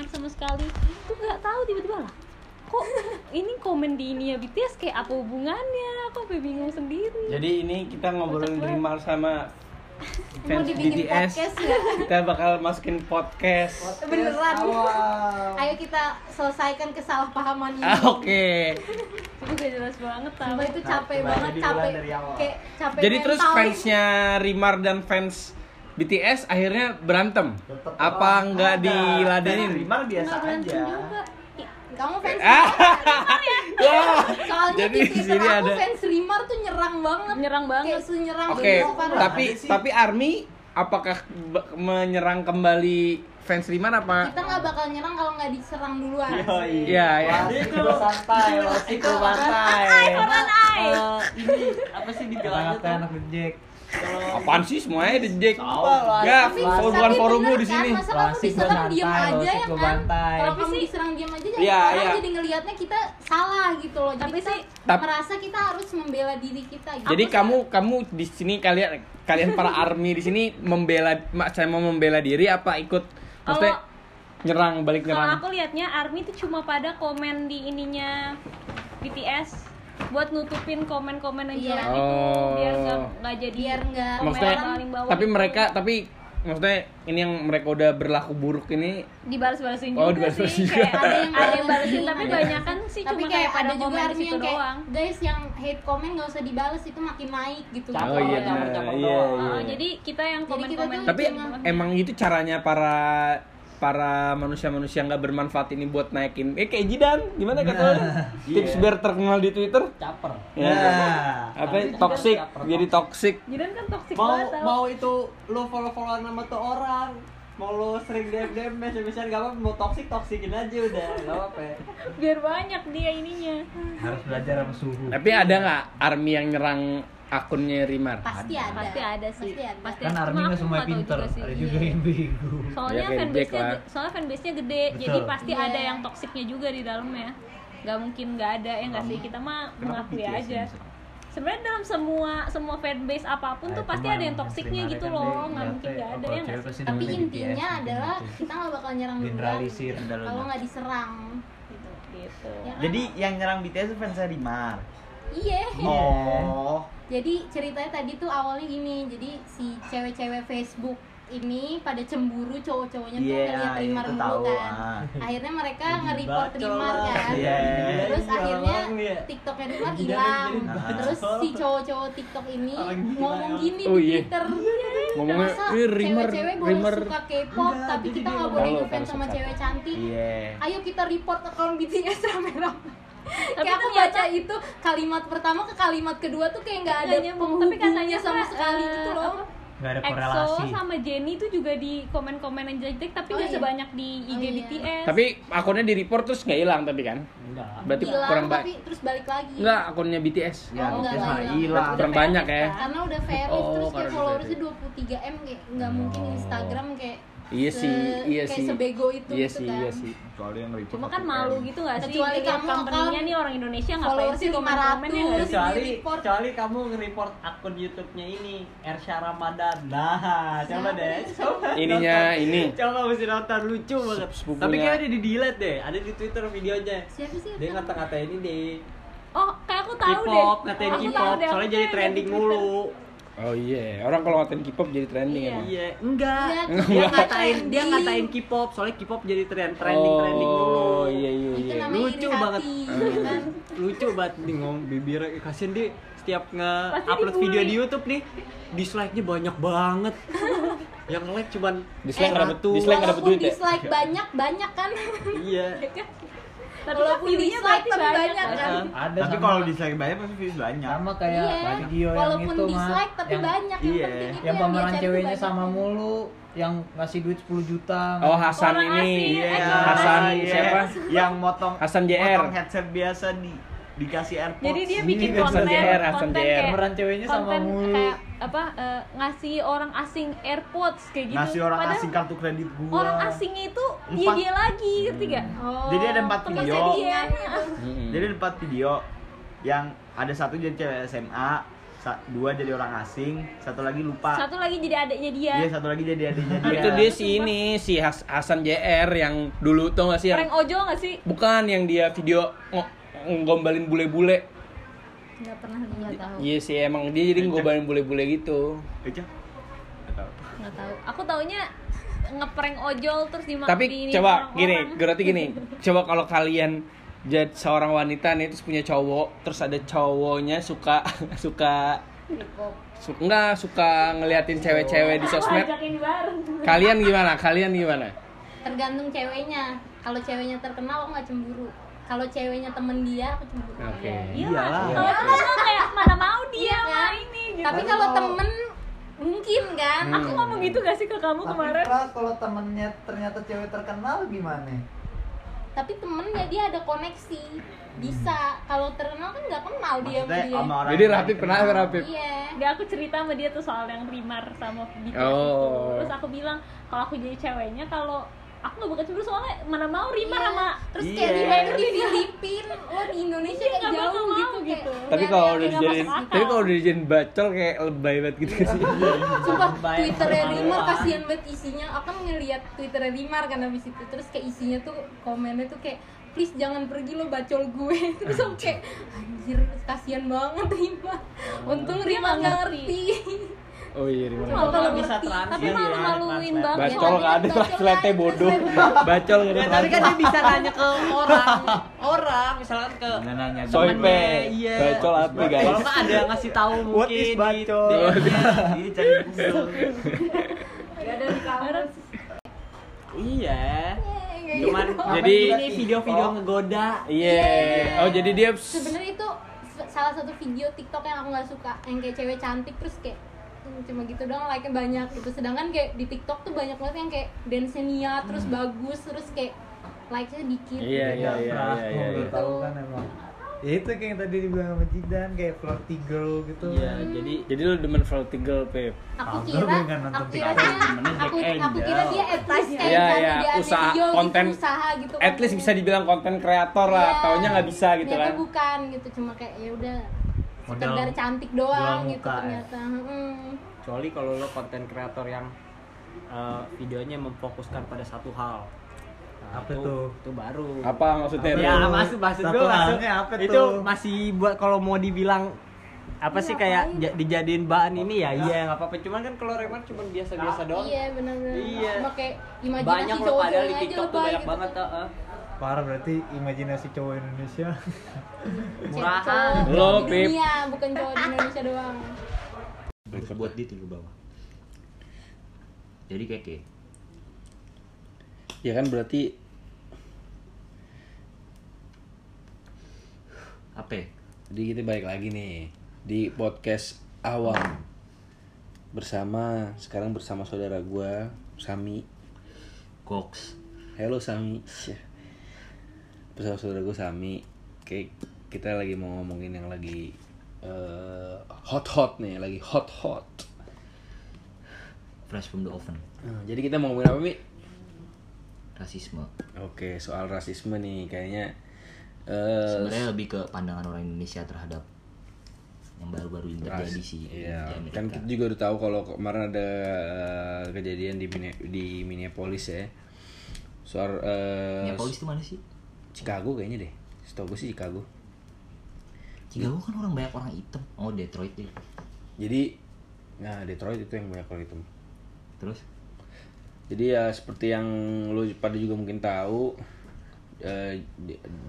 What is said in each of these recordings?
Rimar sama sekali tuh nggak tahu tiba-tiba lah kok ini komen di ini ya BTS kayak apa hubungannya aku sampai bingung sendiri Jadi ini kita ngobrolin. Rimar sama fans BTS. podcast ya? Kita bakal masukin podcast. Beneran. Awal. Ayo kita selesaikan kesalahpahaman ini. Ah, Oke. itu gak jelas banget tau Sumpah itu capek Nah, banget, capek. mulai dari awal. Kayak capek Jadi terus fansnya Rimar dan fans BTS akhirnya berantem. Tetep Apa lah. nggak Ada. diladenin? Rimar biasa berantem aja. juga. Kamu fans Ah. Rimar ya? Wah. Soalnya Jadi di sini aku ada. fans Rimar tuh nyerang banget. nyerang banget Kayak senyerang Oke, gitu, parah. tapi tapi Army apakah menyerang kembali fans Rimar apa? kita nggak bakal nyerang kalau nggak diserang duluan. Iya, iya. Itu santai, itu santai. Eh, ini apa sih dibilangnya tuh? anak Jack. Kalau Apaan sih semuanya? Salah. Ya, Tapi, bukan forummu bener di sini. Masa kamu diserang diam santai, aja ya kan? Kalau Tapi kamu sih- diserang diam aja jadi Iya, orang iya. jadi ngelihatnya kita salah gitu loh. Jadi Tapi kita sih- merasa kita harus membela diri kita gitu. Jadi kamu kamu di sini kalian kalian para army di sini membela mak saya mau membela diri apa ikut maksudnya nyerang balik kalau nyerang? aku liatnya Army tuh cuma pada komen di ininya BTS buat nutupin komen-komen yang Iya. jelek itu Oh. biar nggak nggak jadi biar nggak Maksudnya komen paling bawah tapi itu. mereka tapi maksudnya ini yang mereka udah berlaku buruk ini dibalas-balasin Oh, juga dibalas-balasin sih juga. kayak ada yang ada yang balesin, tapi ada. banyak kan sih tapi cuma kayak kayak pada ada juga army situ yang kayak doang guys yang hate comment nggak usah dibales itu makin naik gitu Caper, Oh iya, nah, caper iya, doang. iya. Oh, jadi kita yang komen-komen tapi emang itu caranya para para manusia-manusia nggak bermanfaat ini buat naikin. Eh kayak Jidan. Gimana kata lu? tips Iya. biar terkenal di Twitter? Caper. ya Nah. apa Tapi toxic. Jidan caper, jadi toxic. Jidan kan toxic Mau banget tau. mau itu lu follow-followan sama tuh orang, mau lu sering DM DM message message gak apa mau toxic toxikin aja udah gak apa biar banyak dia ininya. Harus belajar sama suhu. tapi ada nggak army yang nyerang akunnya Rimar pasti ada pasti ada sih Pasti ada. pasti Kan ada. army nggak semua pinter, juga sih. ada juga yang bego. soalnya Ya, kayak fanbase Jack nya lah. soalnya fanbase nya gede jadi Betul. pasti Iya. ada yang toksiknya juga di dalamnya nggak mungkin nggak ada ya nggak sih kita mah mengakui aja sebenarnya dalam semua semua fanbase apa pun Nah, tuh pasti ada yang toksiknya gitu kan loh nggak mungkin nggak ada ya nggak sih tapi intinya adalah kita nggak bakal nyerang duluan generalisir kalau nggak diserang gitu gitu Ya kan? Jadi yang nyerang BTS itu fansnya Rimar. iya Oh. Jadi ceritanya tadi tuh awalnya gini jadi si cewek-cewek Facebook ini pada cemburu cowok-cowoknya tuh Iya, ngeliat Rimar itu mulu tahu, kan ah. akhirnya mereka nge-report Rimar kan Iya. terus Gila akhirnya ya. tiktoknya Rimar hilang bacol. terus si cowok-cowok tiktok ini ngomong gini Oh, di iya. twitter Ngomongnya, masa "Ih, Rimar, cewek-cewek boleh Rimar." suka K-pop tapi kita nggak boleh ngefans sama cewek cantik Iya. ayo kita report akun BTS rame-rame Tapi kayak aku ternyata- baca itu kalimat pertama ke kalimat kedua tuh kayak nggak ada nyambung. tapi katanya sama sekali eh, gitu loh apa, Nggak ada EXO korelasi. sama Jennie tuh juga di komen-komen yang jelek tapi Oh, nggak iya. sebanyak di IG Oh, iya. BTS tapi akunnya di report terus nggak hilang tapi kan Enggak. berarti hilang kurang banyak tapi terus balik lagi nggak akunnya BTS Ya, Oh, enggak, BTS mah enggak, hilang. enggak. kurang banyak ya karena udah verified Oh, terus kayak followersnya verified. 23 m kayak nggak mungkin Oh. Instagram kayak iya sih iya kayak sih. sebego itu iya gitu sih kan. iya sih. Kecuali yang report cuma kan 1M. malu gitu nggak sih? Kecuali kamu company-nya kan nih orang Indonesia ngapain sih Terus sih? kecuali kecuali kamu nge-report akun YouTube-nya ini Ersha Ramadan. Nah coba deh coba ininya nonton. ini. Coba mesti nonton lucu banget. Sepupunya- tapi kayaknya udah di delete deh ada di Twitter videonya. Siapa sih dia ngata-ngatain ini deh. Oh kayak aku tahu deh. K-pop ngatain K-pop soalnya jadi kayak trending mulu oh iya orang kalau ngatain K-pop jadi trending Iya. emang. Iya enggak. Enggak, dia dia ngatain dia ngatain K-pop. Soalnya K-pop jadi trend trending trending mulu. Oh iya iya itu iya. namanya Lucu banget. ya kan? Lucu banget. Nih ngomong bibir kasian dia setiap nge-upload video di YouTube nih dislike-nya banyak banget. Yang like cuman dislike nggak dapet satu. dislike nggak dapet walaupun duit ya? dislike banyak banyak kan. Iya tapi Walaupun kan view-nya dislike berarti tapi banyak banyak kan kan. Ada Tapi sama- kalau dislike banyak pasti views banyak. sama kayak Iya, video yang walaupun itu mah dislike tapi yang, banyak yang Iya. penting itu yang dia pemeran ceweknya banyak. sama mulu yang ngasih duit 10 juta oh Hasan Orang ini Iya. eh, Hasan iya. siapa Yang motong Hasan JR. Motong headset biasa di dikasih AirPods. jadi dia bikin Hasan konten JR, Hasan konten JR. kayak pemeran ceweknya sama konten mulu kayak apa eh, ngasih orang asing AirPods kayak gitu Ngasih orang Padahal asing kartu kredit gua. orang asingnya itu dia Empat. dia lagi ngerti gak Oh, Jadi ada empat video. dia. Mm-mm. Jadi ada empat video yang ada satu jadi cewek SMA, Sa- dua jadi orang asing, satu lagi lupa. Satu lagi jadi adiknya dia. Iya, satu lagi jadi adiknya dia. Itu dia si ini si Has- Hasan JR yang dulu tau gak sih yang Prank ojol gak sih? bukan yang dia video ngo- ngombalin bule-bule. Gak pernah nggak tahu Iya sih emang dia jadi ngombalin bule-bule gitu. Eca? Nggak tahu. Nggak tahu. Aku taunya ngeprank ojol terus di Tapi coba orang-orang. gini, berarti gini. Coba kalau kalian jadi seorang wanita nih terus punya cowok, terus ada cowoknya suka suka su- enggak suka ngeliatin cewek-cewek di sosmed. Kalian gimana? Kalian gimana? tergantung ceweknya kalau ceweknya terkenal aku nggak cemburu kalau ceweknya temen dia aku cemburu Oke. Iyalah. Kalau temen kayak mana mau dia Iya kan? ini gitu. tapi kalau temen mungkin kan Hmm. Aku ngomong gitu gak sih ke kamu Tapi kemarin? Kalau temennya ternyata cewek terkenal gimana? tapi temennya dia ada koneksi bisa kalau terkenal kan nggak kenal dia sama Maksudnya dia sama orang Jadi Rapip pernah. Rapip? iya Gak aku cerita sama dia tuh soal yang Rimar sama BTS Oh. itu Terus aku bilang kalau aku jadi ceweknya kalau aku gak bakal cemburu soalnya mana mau Rimar Iya. sama terus Iya. kayak dia tuh di Filipina lo di Indonesia Iya, kayak nggak jauh bakal mau gitu, gitu. kayak Tapi nggak kalau udah dijadiin, masuk akal. tapi kalau udah dijadiin bacol kayak lebay banget gitu sih. Sumpah, Bayang Twitternya doang. kasihan banget isinya. Aku kan ngeliat Twitternya Rimar kan habis itu terus kayak isinya tuh komennya tuh kayak please jangan pergi lo bacol gue terus aku kayak anjir kasihan banget Rimar untung Rimar nggak ngerti Oh iya, Rimar. Kalau nggak ngerti, bisa translate tapi ya, malu-maluin banget Bacol nggak ada translate bodoh. Bacol nggak ada tapi kan dia bisa nanya ke orang, orang misalkan ke Nggak nanya Soy temennya, pe. iya. Bacol apa guys? Kalau nggak ada yang ngasih tahu mungkin What is di bacol? Iya, cari Google. Ada di Iya. Cuman gitu. Jadi ini video-video ngegoda. Iya. Oh jadi dia sebenarnya itu salah satu video TikTok yang aku nggak suka yang kayak cewek cantik terus kayak cuma gitu doang like nya banyak gitu sedangkan kayak di TikTok tuh banyak banget yang kayak dance niat terus bagus terus kayak like nya dikit Iya iya iya iya iya. Lu iya. tahu kan emang. Ya itu kayak yang tadi dibilang sama Jidan kayak flirty girl gitu. Iya, jadi Jadi lu demen flirty girl, Pep. aku Ah, kira dengan nonton aku kira TikTok, dia aku aku kira dia at least kayak Iya, kan iya, dia usaha, video konten- gitu, usaha gitu At least bisa dibilang konten kreator lah, Iya, taunya nggak bisa gitu kan. bukan gitu cuma kayak ya udah sekedar cantik doang gitu ya. ternyata Hmm. Kecuali kalau lo konten kreator yang eh, videonya memfokuskan pada satu hal. Nah, Apa itu, tuh? Itu baru. Apa maksudnya? Ya, tuh? maksud maksud Satu gue maksud halnya apa itu tuh? masih buat kalau mau dibilang apa sih kayak ja- dijadiin bahan ini ya iya nggak apa-apa cuman kan kalau Remar cuma biasa-biasa doang Iya benar-benar. Iya. Cuma kayak imajinasi banyak loh cowok padahal di aja TikTok tuh banyak gitu. banget heeh. Parah berarti imajinasi cowok Indonesia. Cewek Murahan. Lo, di Pip. dunia, bukan cowok di Indonesia doang. Buat di tuh bawah. Jadi keke. Ya kan berarti Apa? ya? jadi kita balik lagi nih di podcast awam bersama sekarang bersama saudara gua Sami. Cox. Halo Sami. Syah. Bersama saudara gua Sami. Kayak kita lagi mau ngomongin yang lagi eh, hot-hot nih, lagi hot-hot. Fresh from the oven. Nah, jadi kita mau ngomongin apa, Mi? Rasisme. Oke, soal rasisme nih kayaknya eh Sebenarnya lebih ke pandangan orang Indonesia terhadap yang baru-baru ini terjadi ras- sih Iya, di kan kita juga udah tahu kalau kemarin ada eh, kejadian di di Minneapolis ya. Soal eh, Minneapolis itu mana sih? Chicago kayaknya deh. Setahu gue sih Chicago. Chicago kan orang banyak orang hitam. Oh Detroit deh. Jadi nah Detroit itu yang banyak orang itu. Terus? Jadi ya seperti yang lu pada juga mungkin tahu eh,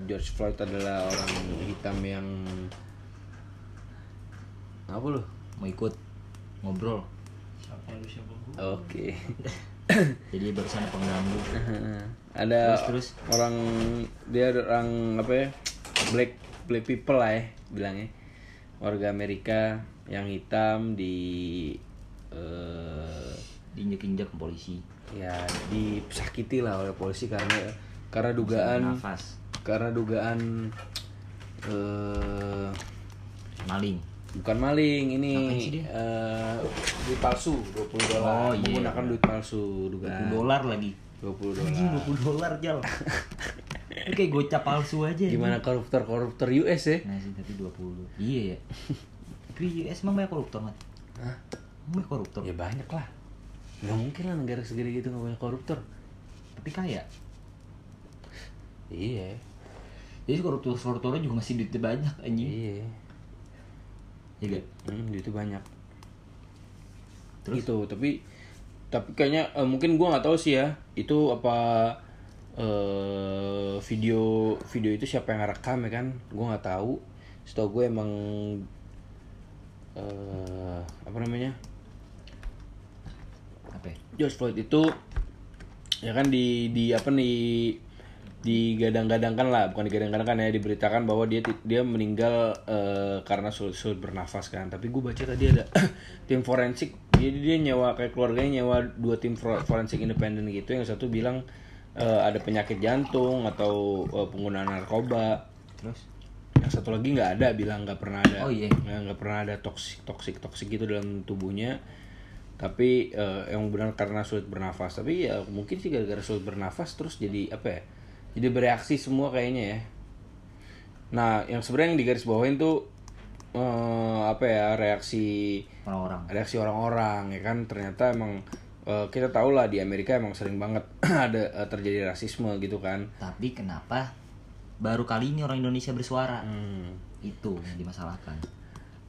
George Floyd adalah orang hitam yang apa lu? Mau ikut ngobrol. Oke. Jadi barusan pengganggu. ada Terus, terus? orang dia ada orang apa ya black black people lah ya bilangnya warga Amerika yang hitam di eh, Diinjek-injek polisi. ya disakiti lah oleh polisi karena karena dugaan Nafas. karena dugaan eh Maling. bukan maling ini eh, duit palsu 20 dolar Oh, iya. menggunakan duit palsu 20 dugaan dolar lagi. 20 Anjing dolar 20 dolar jal. Itu kayak gocap palsu aja. gimana koruptor koruptor US ya Nah sih tapi 20. Iya ya. Di US emang banyak koruptor nggak? Hah? Banyak koruptor. Ya banyak lah. Nggak mungkin lah negara segede gitu nggak banyak koruptor. Tapi kaya. Iya. Jadi koruptor koruptornya juga masih duitnya banyak anjing. Iya. Iya gak? Hmm, itu banyak. Terus? Itu tapi tapi kayaknya eh, mungkin gua nggak tahu sih ya itu apa eh video video itu siapa yang rekam ya kan? Gua nggak tahu. Setahu gue emang eh apa namanya? Apa? ya? George Floyd itu ya kan di di apa nih digadang-gadangkan lah. Bukan digadang-gadangkan ya diberitakan bahwa dia dia meninggal eh, karena sulit, sulit bernafas kan. Tapi gue baca tadi ada tim forensik. Dia dia nyewa kayak keluarganya nyewa dua tim for- forensik independen gitu. Yang satu bilang eh, ada penyakit jantung atau eh, penggunaan narkoba Terus? yang satu lagi nggak ada bilang nggak pernah ada Oh, iya. nggak nggak pernah ada toksik toksik toksik gitu dalam tubuhnya tapi eh, yang benar karena sulit bernafas tapi ya mungkin sih gara-gara sulit bernafas terus jadi apa ya jadi bereaksi semua kayaknya ya nah yang sebenarnya yang digaris bawahin tuh eh, apa ya reaksi Orang-orang. reaksi orang-orang ya kan ternyata emang eh, kita tahu lah di Amerika emang sering banget ada eh, terjadi rasisme gitu kan Tapi kenapa baru kali ini orang Indonesia bersuara? Hmm. Itu yang dimasalahkan.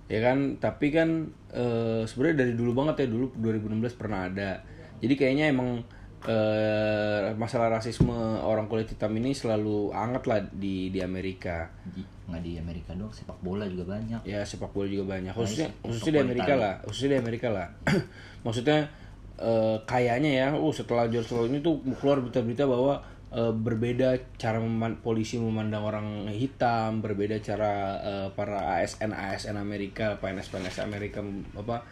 ya kan tapi kan eh, sebenarnya dari dulu banget ya dulu 2016 pernah ada jadi kayaknya emang eh, masalah rasisme orang kulit hitam ini selalu hangat lah di di Amerika Nggak di Amerika doang, sepak bola juga banyak. ya sepak bola juga banyak khususnya Nice. khususnya di Amerika lah khususnya di Amerika lah maksudnya eh, kayaknya ya uh setelah George Floyd ini tuh keluar berita-berita bahwa eh, berbeda cara meman- polisi memandang orang hitam berbeda cara eh, para ASN ASN Amerika PNS PNS Amerika apa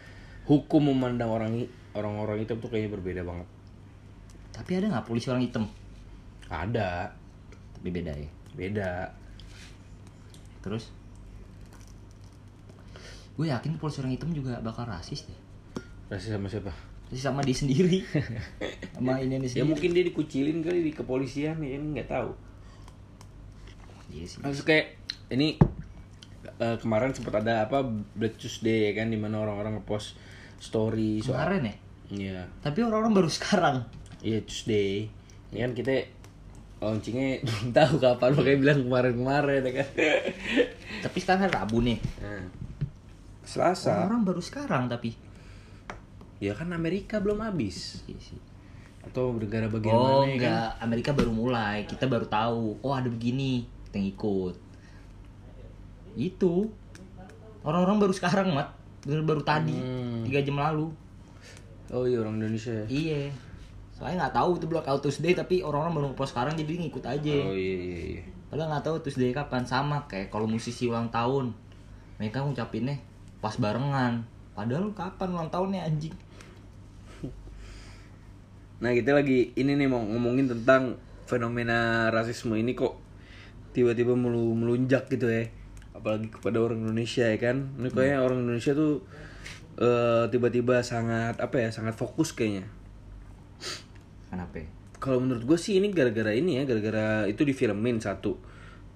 hukum memandang orang orang-orang hitam tuh kayaknya berbeda banget Tapi ada nggak polisi orang hitam? ada Tapi beda ya. beda Terus? Gue yakin polisi orang hitam juga bakal rasis deh. rasis sama siapa sama dia sendiri. sama ini ini ya sendiri. mungkin dia dikucilin kali di kepolisian ya nggak tahu Iya sih. Kayak ini eh, kemarin sempat ada apa Black Tuesday ya kan di mana orang-orang ngepost story soal Kemarin ya? Iya, Tapi orang-orang baru sekarang. iya Tuesday. Ya kan kita launchingnya belum tahu kapan makanya bilang kemarin-kemarin ya kan. Tapi sekarang kan Rabu nih. Nah, Selasa. Orang baru sekarang tapi. Ya kan Amerika belum habis. Iya sih. Atau negara bagian Oh mana ya kan? enggak, Amerika baru mulai, kita baru tahu. Oh ada begini, kita ngikut. Itu orang-orang baru sekarang mat, baru, baru tadi, Hmm. tiga jam lalu. Oh iya orang Indonesia ya. Iya. Soalnya nggak tahu itu blackout Tuesday tapi orang-orang baru ngepost sekarang jadi ngikut aja. Oh iya iya iya. Padahal nggak tahu Tuesday kapan sama kayak kalau musisi ulang tahun. Mereka ngucapinnya pas barengan. Padahal kapan ulang tahunnya anjing? Nah kita lagi ini nih mau ngomongin tentang fenomena rasisme ini kok tiba-tiba melu melunjak gitu ya apalagi kepada orang Indonesia ya kan ini kayaknya orang Indonesia tuh eh, tiba-tiba sangat apa ya sangat fokus kayaknya Kenapa? ya? kalau menurut gue sih ini gara-gara ini ya gara-gara itu difilmin satu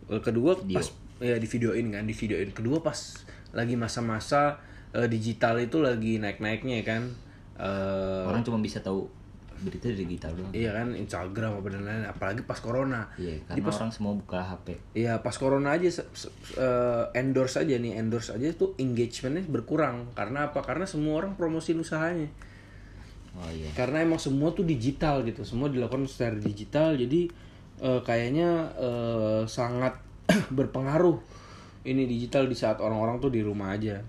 Eh, kedua Video. pas ya di videoin kan di videoin kedua pas lagi masa-masa eh, digital itu lagi naik-naiknya ya kan Eh, Orang cuma bisa tahu berita dari digital doang. Iya kan Instagram apa dan lain apalagi pas corona. Iya, Jadi karena pas orang semua buka HP. Iya pas corona aja eh, endorse aja nih endorse aja tuh engagementnya berkurang karena apa? Karena semua orang promosiin usahanya. Oh iya. Karena emang semua tuh digital gitu, semua dilakukan secara digital jadi eh, kayaknya eh, sangat berpengaruh ini digital di saat orang-orang tuh di rumah aja.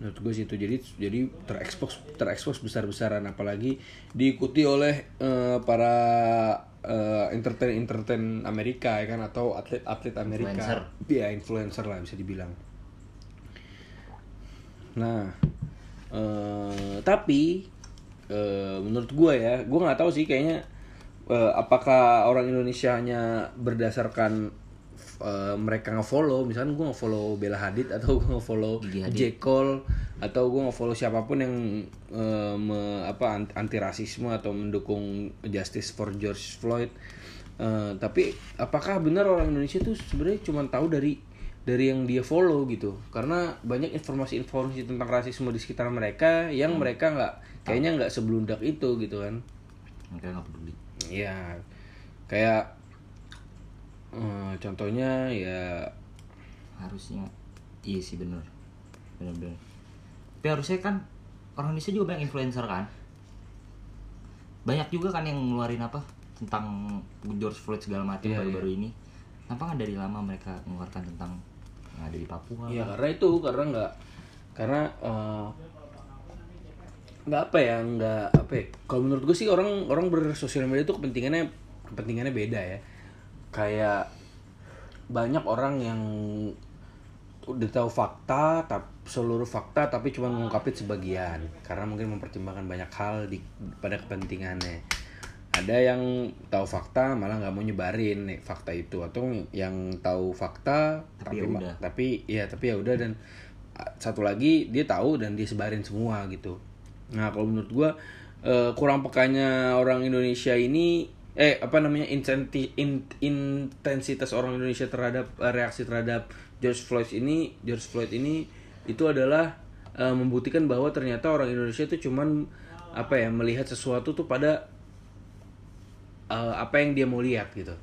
Menurut gue sih itu jadi jadi terekspos terekspos besar-besaran apalagi diikuti oleh eh, para entertain entertain Amerika ya kan atau atlet-atlet Amerika. Influencer. Iya, influencer lah bisa dibilang. Nah, eh, tapi eh, menurut gue ya, gue nggak tahu sih kayaknya eh, apakah orang Indonesia hanya berdasarkan eh, mereka ngefollow, misalnya gue ngefollow Bella Hadid atau gue ngefollow. J Cole atau gue ngefollow siapa pun yang eh, me- apa anti rasisme atau mendukung justice for George Floyd. Eh, tapi apakah benar orang Indonesia tuh sebenarnya cuma tahu dari dari yang dia follow gitu karena banyak informasi-informasi tentang rasisme di sekitar mereka yang mereka nggak kayaknya nggak sebelundak itu gitu kan Mereka nggak peduli. ya kayak eh, contohnya ya Harusnya iya sih bener. Bener-bener. Tapi harusnya kan orang Indonesia juga banyak influencer kan. Banyak juga kan yang ngeluarin apa tentang George Floyd segala macam Iya, baru-baru ini. Kenapa nggak dari lama mereka mengeluarkan tentang ada di Papua? ya karena itu karena nggak karena nggak apa ya nggak apa ya kalau menurut gue sih orang orang bersosial media itu kepentingannya kepentingannya beda ya kayak banyak orang yang udah tahu fakta tapi seluruh fakta tapi cuma mengungkapin sebagian. Karena mungkin mempertimbangkan banyak hal di pada kepentingannya. Ada yang tahu fakta malah nggak mau nyebarin nih fakta itu. Atau yang tahu fakta Tapi tapi ya udah. tapi ya tapi ya udah. Dan satu lagi dia tahu dan dia sebarin semua gitu. Nah kalau menurut gua eh, kurang pekanya orang Indonesia ini eh apa namanya insenti- in- intensitas orang Indonesia terhadap eh, reaksi terhadap George Floyd ini George Floyd ini itu adalah eh, membuktikan bahwa ternyata orang Indonesia itu cuman apa ya melihat sesuatu tuh pada eh, apa yang dia mau lihat gitu.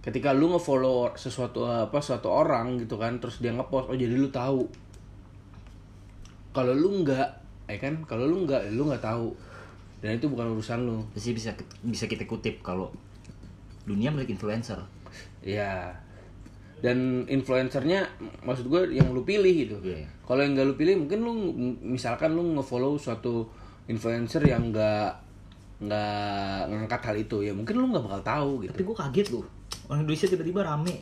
Ketika lu ngefollow sesuatu apa suatu orang gitu kan terus dia ngepost oh jadi lu tahu. Kalau lu nggak ya kan? Kalau lu nggak lu nggak tahu dan itu bukan urusan lu Pasti bisa bisa kita kutip kalau dunia milik influencer. ya dan influencernya maksud gue yang lu pilih gitu Iya. kalau yang nggak lu pilih mungkin lu misalkan lu ngefollow suatu influencer yang nggak nggak ngangkat hal itu ya mungkin lu nggak bakal tahu gitu Tapi gue kaget loh. Orang Indonesia tiba-tiba rame.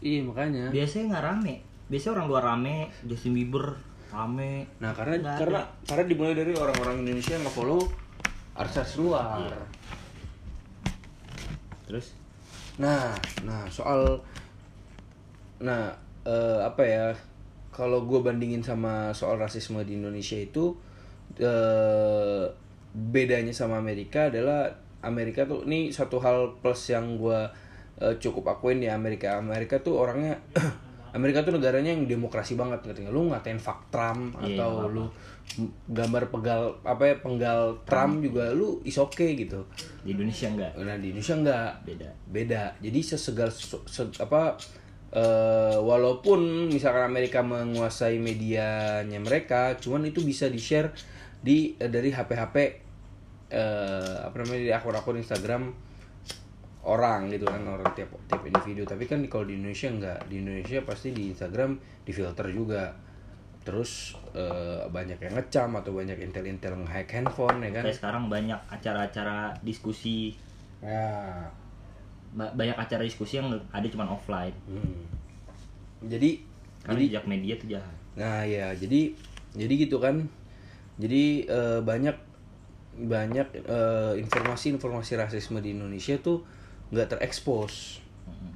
iya makanya Biasanya nggak rame. Biasanya orang luar rame, Justin Bieber rame. Nah karena Nggak karena ada. karena dimulai dari orang-orang Indonesia yang nge-follow artis luar. Iya. Terus Nah, nah soal nah eh, apa ya? Kalau gue bandingin sama soal rasisme di Indonesia itu eh, bedanya sama Amerika adalah Amerika tuh ini satu hal plus yang gue eh, cukup akuin di Amerika. Amerika tuh orangnya Amerika tuh negaranya yang demokrasi banget ngerti nggak? Lu ngatain fuck Trump Iya, atau apa-apa. lu gambar pegal apa ya penggal Trump juga lu is okay gitu. di Indonesia enggak? Nah di Indonesia enggak. Beda. beda. Jadi sesegal se- se- apa eh, walaupun misalkan Amerika menguasai medianya mereka cuman itu bisa di share di eh, dari HP HP eh, apa namanya di akun-akun Instagram orang gitu kan orang tiap tiap individu tapi kan kalau di Indonesia enggak. Di Indonesia pasti di Instagram difilter juga terus eh, banyak yang ngecam atau banyak intel-intel nge-hack handphone ya kan Kayak sekarang banyak acara-acara diskusi, nah ba- banyak acara diskusi yang ada cuma offline. Hmm. Jadi Karena jadi jejak media tuh jahat. nah ya jadi jadi gitu kan. Jadi eh, banyak banyak eh, informasi-informasi rasisme di Indonesia tuh nggak terekspos. Hmm,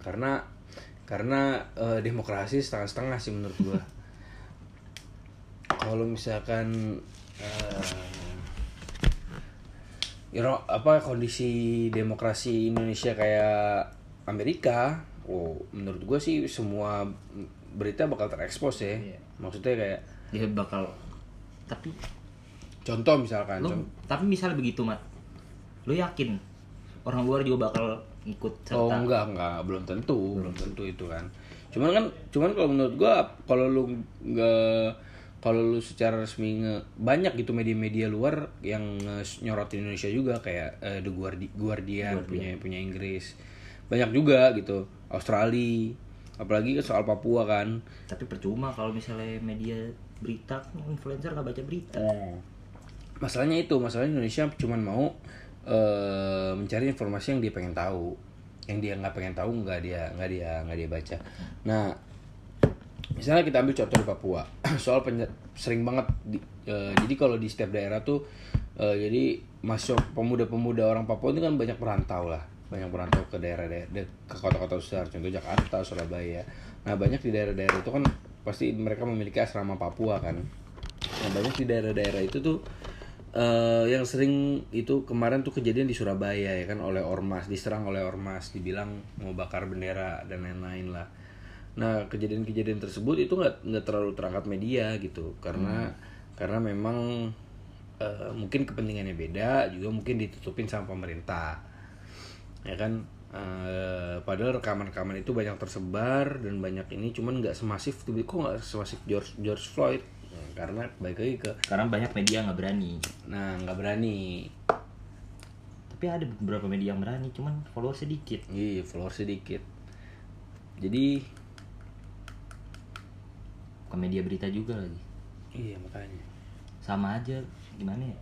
Karena karena eh, demokrasi setengah-setengah sih menurut gua. Kalau misalkan eh, you know, apa kondisi demokrasi Indonesia kayak Amerika, oh menurut gue sih semua berita bakal terekspos ya. Iya. Maksudnya kayak Dia bakal tapi contoh misalkan, lu con- tapi misalnya begitu mat lu yakin orang luar juga bakal ikut serta oh enggak enggak belum tentu belum tentu itu kan. Cuman kan cuman kalau menurut gua kalau lu nggak kalau lu secara resmi nge, banyak gitu media-media luar yang nyorotin Indonesia juga kayak eh, The Guardi- Guardian, punya punya Inggris. Banyak juga gitu. Australia apalagi kan soal Papua kan. tapi percuma kalau misalnya media berita influencer nggak baca berita Masalahnya itu, masalahnya Indonesia cuman mau eh, mencari informasi yang dia pengen tahu. Yang dia nggak pengen tahu nggak dia nggak dia nggak dia baca. Nah, misalnya kita ambil contoh di Papua soal sering banget di- eh, jadi kalau di setiap daerah tuh eh, jadi masuk pemuda-pemuda orang Papua itu kan banyak merantau lah. Banyak merantau ke daerah-daerah ke kota-kota besar contoh Jakarta Surabaya. Nah banyak di daerah-daerah itu kan pasti mereka memiliki asrama Papua kan. Nah banyak di daerah-daerah itu tuh eh, yang sering itu kemarin tuh kejadian di Surabaya ya kan oleh ormas diserang oleh ormas dibilang mau bakar bendera dan lain-lain lah nah kejadian-kejadian tersebut itu nggak nggak terlalu terangkat media gitu. Karena karena memang eh, mungkin kepentingannya beda juga mungkin ditutupin sama pemerintah. Ya kan? Eh, padahal rekaman-rekaman itu banyak tersebar dan banyak ini cuman nggak semasif tuh. Kok nggak semasif George George Floyd? Nah, karena baik lagi ke Karena banyak media nggak berani. nah nggak berani. Tapi ada beberapa media yang berani, cuman follower sedikit. iya follower sedikit. Jadi Bukan media berita juga lagi. iya makanya. Sama aja, gimana ya?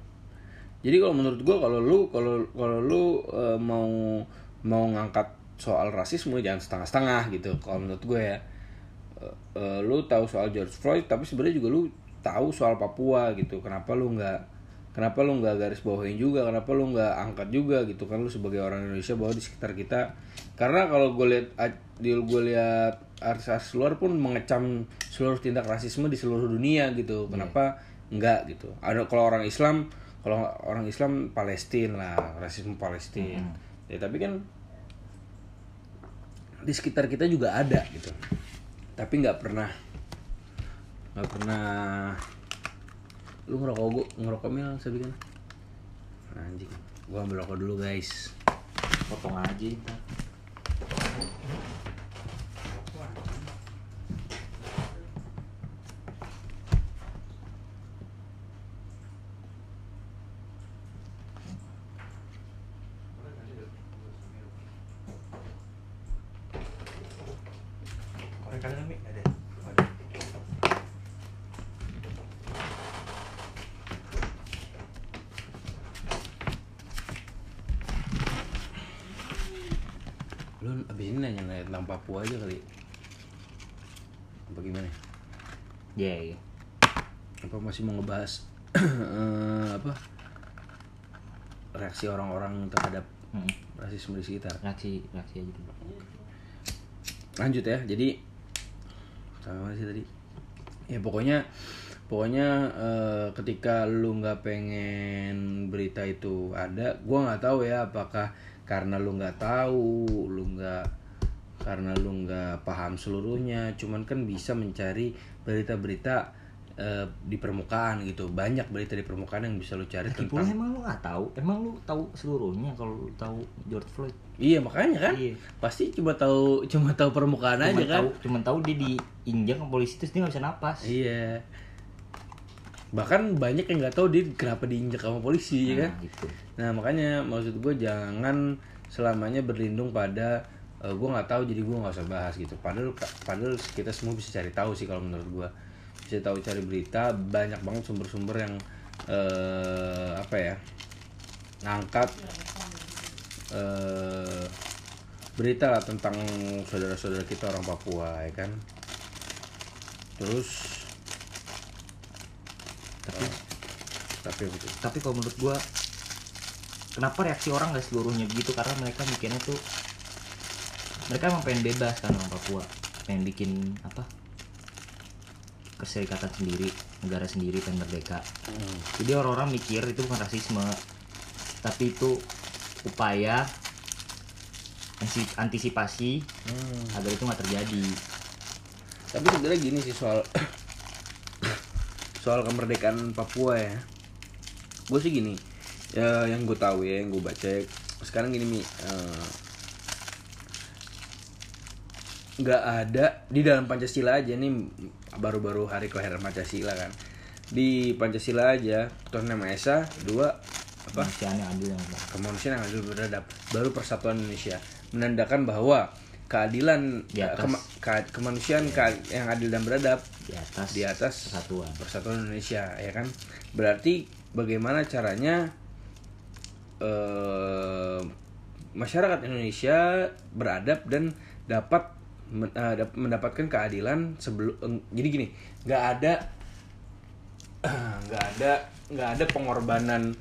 jadi kalau menurut gua kalau lu kalau kalau lu eh, mau mau ngangkat soal rasisme jangan setengah-setengah gitu. Kalau menurut gue ya Eh, eh, lu tahu soal George Floyd tapi sebenarnya juga lu tahu soal Papua gitu. Kenapa lu nggak kenapa lu nggak garis bawahin juga? Kenapa lu nggak angkat juga gitu? Kan lu sebagai orang Indonesia bahwa di sekitar kita. Karena kalau gue lihat di gue lihat artis-artis luar pun mengecam seluruh tindak rasisme di seluruh dunia gitu. Kenapa nggak gitu? Ada kalau orang Islam kalau orang Islam Palestina lah rasisme Palestina ya tapi kan di sekitar kita juga ada gitu. Tapi nggak pernah nggak pernah lu ngerokok gua ngerokok mil saya bikin anjing gua ambil rokok dulu guys. Potong aja ntar. Korek ada mi? Ada. lu abis ini nanya nanya tentang Papua aja kali apa gimana Iya, iya. apa masih mau ngebahas eh, apa reaksi orang-orang terhadap Mm. rasisme di sekitar Reaksi, reaksi aja dulu. lanjut ya jadi sama mana sih tadi ya pokoknya pokoknya eh, ketika lu nggak pengen berita itu ada gua nggak tahu ya apakah karena lu nggak tahu lu nggak karena lu nggak paham seluruhnya cuman kan bisa mencari berita-berita eh, di permukaan gitu banyak berita di permukaan yang bisa lu cari Lagi tentang emang lu nggak tahu, emang lu tahu seluruhnya kalau lu tahu George Floyd. iya makanya kan Iya. pasti cuma tahu cuma tahu permukaan aja Cuman kan tahu, cuman tahu dia diinjak polisi terus dia nggak bisa napas. Iya. Bahkan banyak yang nggak tahu dia kenapa diinjak sama polisi ya kan. Nah, gitu. Nah makanya maksud gue jangan selamanya berlindung pada gue nggak tahu jadi gue nggak usah bahas gitu. Padahal padahal kita semua bisa cari tahu sih kalau menurut gue bisa tahu cari berita banyak banget sumber-sumber yang eh, apa ya ngangkat eh, berita lah tentang saudara-saudara kita orang Papua ya kan. Terus tapi tapi apa tuh? Tapi kalau menurut gua kenapa reaksi orang gak seluruhnya begitu karena mereka mikirnya tuh mereka emang pengen bebas kan orang Papua pengen bikin apa keserikatan sendiri negara sendiri pengen merdeka. Jadi orang-orang mikir itu bukan rasisme tapi itu upaya antisipasi agar itu nggak terjadi. Tapi sebenarnya gini sih soal soal kemerdekaan Papua ya. Gue sih gini ya yang gue tahu ya yang gue baca sekarang gini mi eh, nggak ada. Di dalam Pancasila aja nih baru-baru hari kelahiran Pancasila kan. Di Pancasila aja Tuhan Yang Maha Esa dua apa? Kemanusiaan yang adil yang kemanusiaan yang adil beradab baru persatuan Indonesia. Menandakan bahwa keadilan Di atas. kema- ka- kemanusiaan ka- yang adil dan beradab di atas di atas persatuan. persatuan Indonesia ya kan? Berarti bagaimana caranya eh, masyarakat Indonesia beradab dan dapat mendapatkan keadilan sebelum eh, jadi gini nggak ada nggak ada nggak ada pengorbanan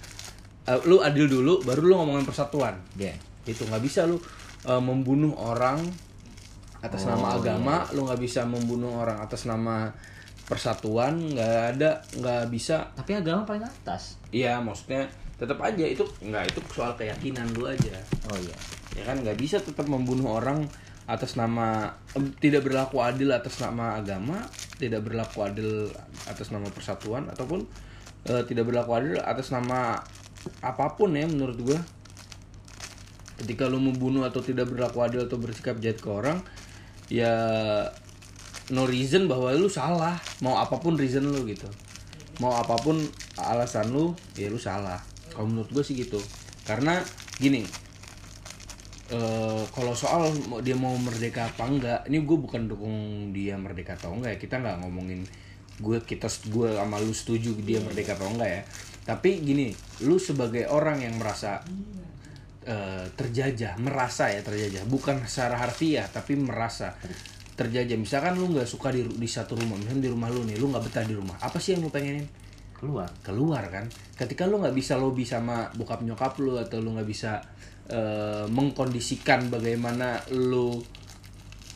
eh, lu adil dulu baru lu ngomongin persatuan. Ya itu nggak bisa lu eh, membunuh orang atas Oh, nama agama lu nggak bisa membunuh orang atas nama persatuan nggak ada nggak bisa. Tapi agama paling atas. Iya maksudnya tetap aja itu nggak itu soal keyakinan lu aja. Oh iya. Ya kan nggak bisa tetap membunuh orang atas nama tidak berlaku adil atas nama agama tidak berlaku adil atas nama persatuan ataupun eh, tidak berlaku adil atas nama apa pun ya menurut gua. Ketika lu membunuh atau tidak berlaku adil atau bersikap jahat ke orang ya no reason bahwa lu salah. Mau apa pun reason lu gitu. Mau apa pun alasan lu ya lu salah. Kalau menurut gue sih gitu. Karena gini eh kalau soal dia mau merdeka apa enggak ini gue bukan dukung dia merdeka atau enggak ya. Kita nggak ngomongin gue kita gue sama lu setuju dia merdeka atau enggak ya. Tapi gini lu sebagai orang yang merasa eh, terjajah merasa ya terjajah bukan secara harfiah tapi merasa terjajah. Misalkan lu nggak suka di, di satu rumah misalnya di rumah lu nih lu nggak betah di rumah apa sih yang lu pengenin? Keluar. Keluar kan? Ketika lu nggak bisa lobby sama bokap nyokap lu atau lu nggak bisa eh, mengkondisikan bagaimana lu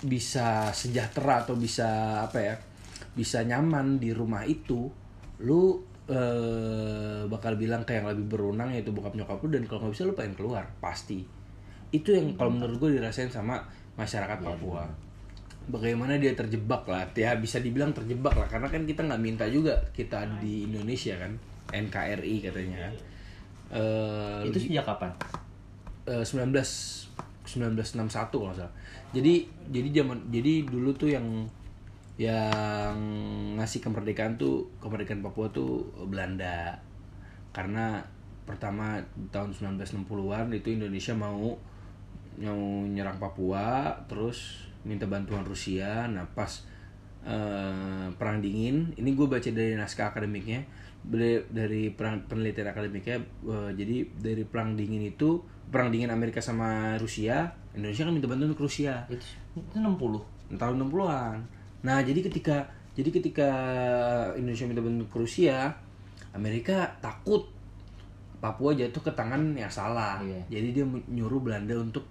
bisa sejahtera atau bisa apa ya bisa nyaman di rumah itu lu eh, bakal bilang ke yang lebih berwenang yaitu bokap nyokap lu dan kalau nggak bisa lu pengen keluar pasti. Itu yang kalau menurut gue dirasain sama masyarakat Papua. bagaimana dia terjebak lah ya bisa dibilang terjebak lah karena kan kita nggak minta juga kita di Indonesia kan NKRI katanya kan. Eh, itu sejak kapan eh, 19 1961 kalau salah. Jadi jadi zaman jadi dulu tuh yang yang ngasih kemerdekaan tuh kemerdekaan Papua tuh Belanda. Karena pertama tahun 1960-an itu Indonesia mau mau nyerang Papua, terus minta bantuan Rusia. Nah, pas eh, perang dingin, ini gue baca dari naskah akademiknya, dari perang penelitian akademiknya, eh, jadi dari perang dingin itu perang dingin Amerika sama Rusia, Indonesia kan minta bantuan ke Rusia itu itu 60 tahun 60-an. Nah, jadi ketika jadi ketika Indonesia minta bantuan ke Rusia, Amerika takut Papua jatuh ke tangan yang salah. Iya. Jadi dia nyuruh Belanda untuk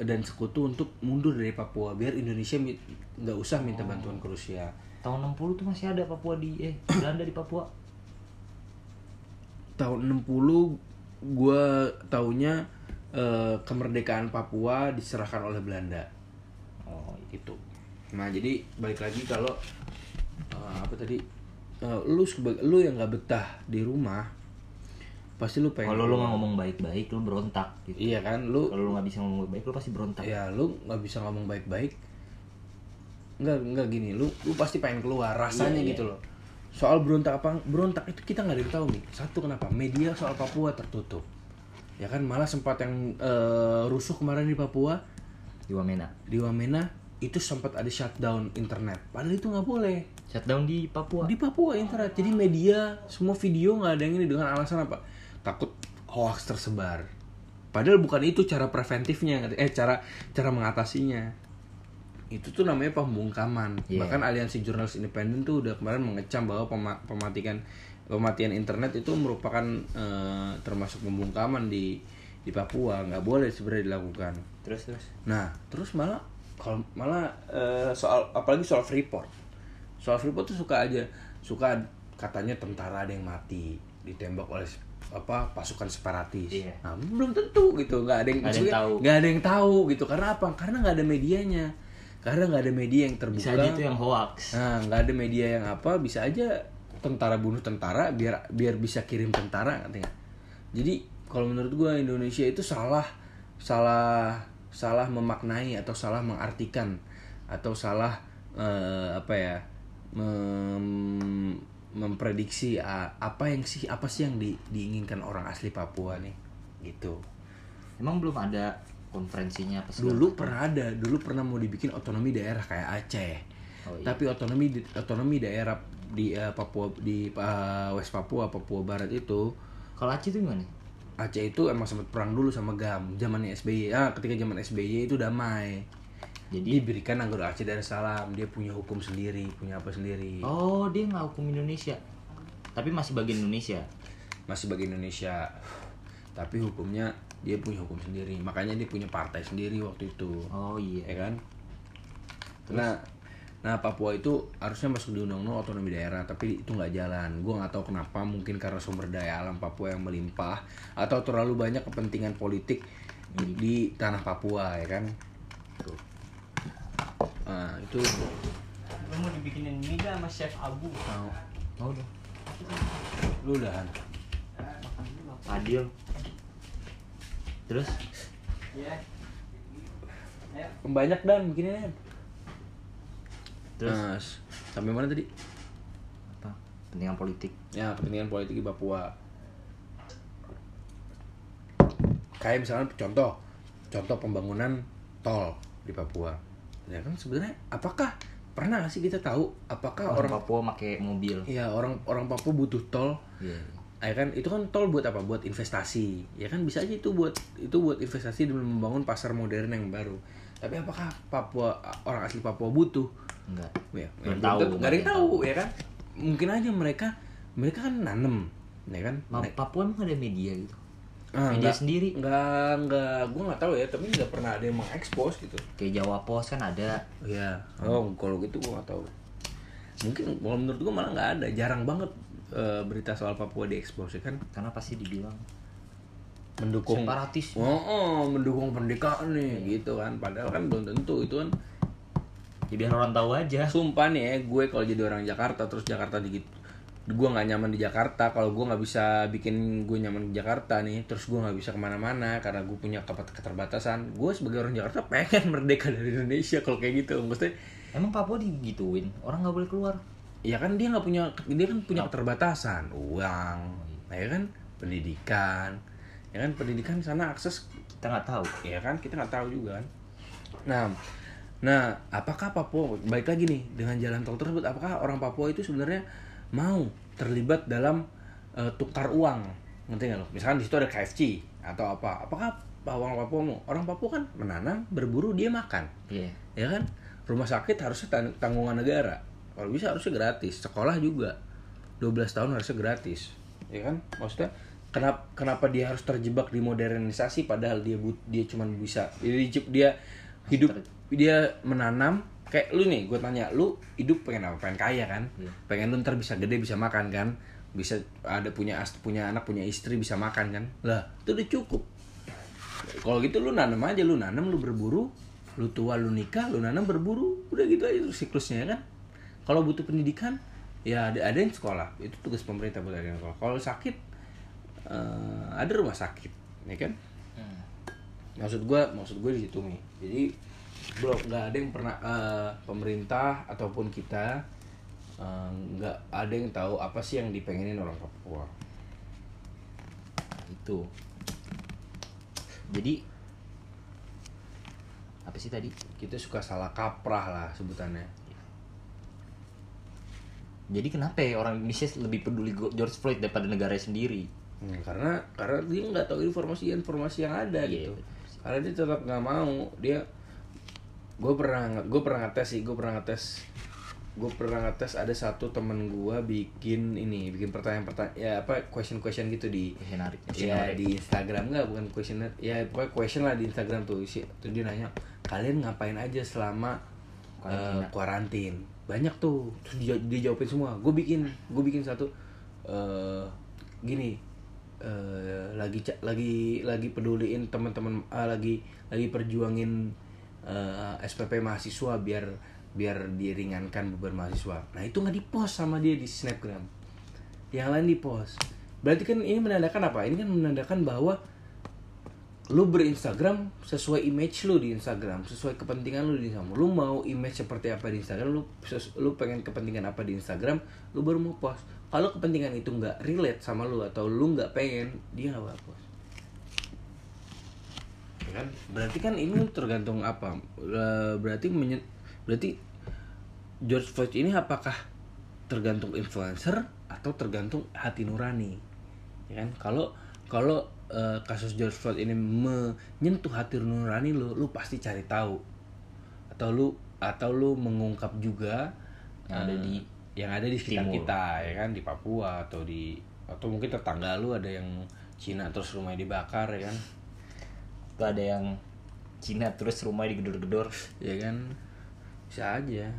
dan sekutu untuk mundur dari Papua biar Indonesia nggak usah minta bantuan ke Rusia. tahun 60 tuh masih ada Papua di eh Belanda di Papua Tahun 60 gua taunya eh, kemerdekaan Papua diserahkan oleh Belanda. oh itu nah jadi balik lagi kalau eh, apa tadi Eh, lu sebagai lu yang nggak betah di rumah pasti lu pengen kalau lu nggak ngomong baik-baik lu berontak gitu. Iya kan lu kalau lu nggak bisa ngomong baik-baik lu pasti berontak. Ya lu nggak bisa ngomong baik-baik. Nggak nggak gini lu lu pasti pengen keluar rasanya Iya, iya. gitu loh soal berontak apa berontak itu kita nggak ada yang tahu nih. Satu kenapa? Media soal Papua tertutup. Ya kan? Malah sempat yang eh, rusuh kemarin di Papua. Di Wamena. Di Wamena itu sempat ada shutdown internet. Padahal itu nggak boleh. Shutdown di Papua? Di Papua internet. Jadi media semua video nggak ada yang ini dengan alasan apa? Takut hoax tersebar. Padahal bukan itu cara preventifnya eh cara cara mengatasinya itu tuh namanya pembungkaman Iya. bahkan aliansi jurnalis independen tuh udah kemarin mengecam bahwa pema- pematikan pematian internet itu merupakan eh, termasuk pembungkaman di di Papua nggak boleh sebenarnya dilakukan terus terus Nah, terus malah kalau malah eh, soal apalagi soal Freeport. Soal Freeport tuh suka aja suka katanya tentara ada yang mati ditembak oleh apa pasukan separatis. Iya. Nah, belum tentu gitu, nggak ada yang Nggak ada yang tahu. nggak ada yang tahu gitu. Karena apa? Karena nggak ada medianya. Karena nggak ada media yang terbuka. bisa aja itu yang hoax Nah, nggak ada media yang apa, bisa aja tentara bunuh tentara biar biar bisa kirim tentara nggak? Jadi kalau menurut gua Indonesia itu salah salah salah memaknai atau salah mengartikan atau salah eh, apa ya mem- memprediksi ah, apa yang sih apa sih yang di- diinginkan orang asli Papua nih gitu. emang belum ada konferensinya apa segala Dulu pernah ada, dulu pernah mau dibikin otonomi daerah kayak Aceh. Oh, iya. Tapi otonomi otonomi daerah di eh, Papua di eh, West Papua, Papua Barat itu kalau Aceh itu gimana Aceh itu emang sempat perang dulu sama GAM zamannya SBY. Ah, ketika zaman SBY itu damai. jadi Diberikan anggota Aceh Darussalam, dia punya hukum sendiri, punya apa sendiri. oh dia nggak hukum Indonesia tapi masih bagian Indonesia Masih bagi Indonesia. Tapi hukumnya dia punya hukum sendiri. Makanya dia punya partai sendiri waktu itu. oh iya. Ya kan? Nah nah Papua itu harusnya masuk di undang-undang otonomi daerah tapi itu nggak jalan. Gue nggak tahu kenapa mungkin karena sumber daya alam Papua yang melimpah atau terlalu banyak kepentingan politik di, di tanah Papua ya kan? Tuh. nah itu. Lu mau dibikinin mie gak sama chef Abu? mau. Mau. Dong. Lu udahan. Adil terus? Iya. banyak dan bikinnya terus? Nah, s- sampai mana tadi? Apa? Pentingan politik. Ya kepentingan politik di Papua. Kayak misalnya contoh. Contoh pembangunan tol di Papua. Ya kan sebenarnya apakah pernah nggak sih kita tahu apakah orang orang Papua pakai mobil? Ya orang orang Papua butuh tol? Iya ya kan? Itu kan tol buat apa? Buat investasi. Ya kan? Bisa aja itu buat itu buat investasi dan membangun pasar modern yang baru. Tapi apakah Papua orang asli Papua butuh? Enggak. Ya, Belum ya, tahu, nggak ada yang tahu ya kan? Mungkin aja mereka mereka kan nanem ya kan? Ma- Papua emang ada media gitu? Ah, media nggak- sendiri. nggak nggak. Gue nggak tahu ya tapi nggak pernah ada yang mengekspos gitu. Kayak Jawa Pos kan ada. Ya oh kalau gitu gue nggak tahu. Mungkin kalau menurut gue malah nggak ada. Jarang banget eh, berita soal Papua diekspos kan? Karena pasti dibilang? Mendukung. Separatis. oh, oh, mendukung pendidikan nih gitu kan. Padahal kan belum tentu itu kan. Ya biar orang tahu aja. Sumpah nih ya gue kalau jadi orang Jakarta terus Jakarta dikit gue nggak nyaman di Jakarta kalau gue nggak bisa bikin gue nyaman di Jakarta nih terus gue nggak bisa ke mana-mana karena gue punya keterbatasan. Gue sebagai orang Jakarta pengen merdeka dari Indonesia kalau kayak gitu maksudnya emang Papua digituin? Orang nggak boleh keluar ya kan dia nggak punya dia kan punya keterbatasan uang ya kan pendidikan ya kan pendidikan di sana akses kita nggak tahu ya kan kita nggak tahu juga kan. Nah nah apakah Papua baik lagi nih dengan jalan tol tersebut apakah orang Papua itu sebenarnya mau terlibat dalam eh, tukar uang? Ngerti nggak lo? Misalkan di situ ada KFC atau apa apakah orang Papua mau? Orang Papua kan menanam berburu dia makan. Iya. Ya kan? Rumah sakit harusnya tang- tanggungan negara kalau bisa harusnya gratis sekolah juga. 12 tahun harusnya gratis ya kan? Maksudnya kenapa kenapa dia harus terjebak di modernisasi padahal dia but, dia cuman bisa dia, dia hidup dia menanam kayak lu nih gue tanya lu hidup pengen apa? Pengen kaya kan? Iya. pengen lu ntar bisa gede bisa makan kan? Bisa ada punya as- punya anak punya istri bisa makan kan? Lah itu udah cukup. Kalau gitu lu nanam aja lu nanam lu berburu lu tua lu nikah lu nanam berburu. Udah gitu aja tuh siklusnya ya kan kalau butuh pendidikan ya ada ada yang sekolah. Itu tugas pemerintah buat ada yang sekolah. Kalau sakit eh, ada rumah sakit ya kan? Maksud gua maksud gue di situ nih jadi belum nggak ada yang pernah eh, pemerintah ataupun kita eh, nggak ada yang tahu apa sih yang dipengenin orang Papua. Itu. Jadi apa sih tadi? Kita suka salah kaprah lah sebutannya jadi kenapa ya orang Indonesia lebih peduli George Floyd daripada negara sendiri? Hmm, karena karena dia nggak tahu informasi informasi yang ada Iya, gitu. betul karena dia tetap nggak mau. Dia gue pernah gue pernah ngetes sih gue pernah ngetes. Gue pernah ngetes ada satu temen gue bikin ini bikin pertanyaan-pertanyaan ya apa question question gitu di Questionnaire. ya di Instagram. Nggak bukan questionnaire ya pokoknya question lah di Instagram tuh. Isi tuh dia nanya kalian ngapain aja selama Karantina. eh, kuarantin banyak tuh. Terus dia, dia jawabin semua. Gue bikin gue bikin satu eh gini eh, lagi lagi lagi peduliin teman-teman ah, lagi lagi perjuangin eh, SPP mahasiswa biar biar diringankan beban mahasiswa. Nah itu nggak dipost sama dia di snapgram. Yang lain dipost. Berarti kan ini menandakan apa? Ini kan menandakan bahwa lu berinstagram sesuai image lu di Instagram sesuai kepentingan lu di Instagram. Lu mau image seperti apa di Instagram lu lu pengen kepentingan apa di Instagram lu baru mau post. Kalau kepentingan itu nggak relate sama lu atau lu nggak pengen dia nggak bakal post. Ya kan? Berarti kan ini tergantung apa? Eh, berarti menye- berarti George Floyd ini apakah tergantung influencer atau tergantung hati nurani? Ya kan? Kalau kalau eh, kasus George Floyd ini menyentuh hati nurani lu lu pasti cari tahu. Atau lu atau lu mengungkap juga Yang ada eh, di yang ada di sekitar timur. kita ya kan? Di Papua atau di atau mungkin tetangga lu ada yang Cina terus rumahnya dibakar ya kan? Tuh ada yang Cina terus rumah digedor-gedor. Ya kan? Bisa aja.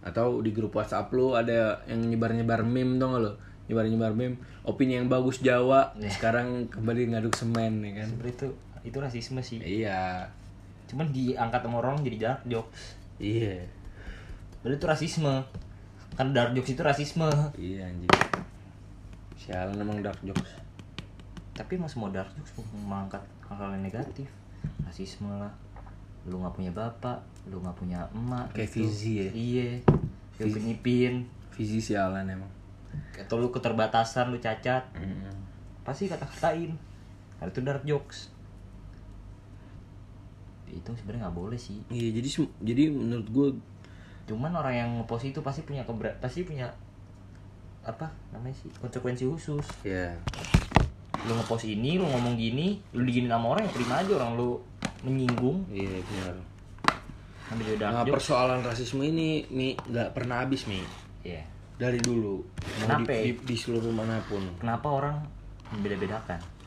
Atau di grup WhatsApp lu ada yang nyebar-nyebar meme dong lo nyebar-nyebar meme opini yang bagus Jawa sekarang kembali ngaduk semen ya kan sebenarnya itu itu rasisme sih iya cuman diangkat sama orang jadi dark jokes Iya. Berarti itu rasisme Karena dark jokes itu rasisme Iya anjing. Sialan emang dark jokes. Tapi emang semua dark jokes mengangkat hal-hal yang negatif Rasisme lah Lu gak punya bapak Lu gak punya emak Kayak gitu. Fizi ya? Iya Ipin Ipin Visi sialan emang. Atau lu keterbatasan, lu cacat. Mm. Pasti kata-katain. Karena itu dark jokes. Itu sebenarnya nggak boleh sih. Iya jadi jadi menurut gue cuman orang yang ngepost itu pasti punya kebera pasti punya apa namanya sih konsekuensi khusus. Ya lu ngepost ini lu ngomong gini lu diginin sama orang yang terima aja orang lu menyinggung. Iya benar. dia dark Nah jokes. persoalan rasisme ini mi nggak pernah habis mi. Iya. Dari dulu Mau Kenapa? di, di, di seluruh mana pun. kenapa orang membeda-bedakan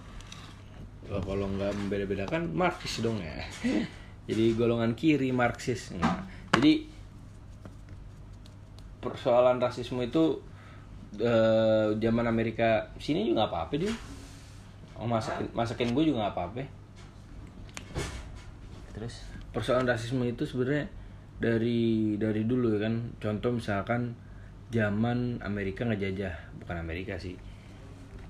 kalau nggak membeda-bedakan Marxis dong ya. Jadi golongan kiri Marxis. Nah, jadi persoalan rasisme itu eh, zaman Amerika sini juga nggak apa-apa dia. Oh masakin masakin gue juga nggak apa-apa. terus Persoalan rasisme itu sebenarnya dari dari dulu ya kan. Contoh misalkan zaman Amerika ngejajah, bukan Amerika sih.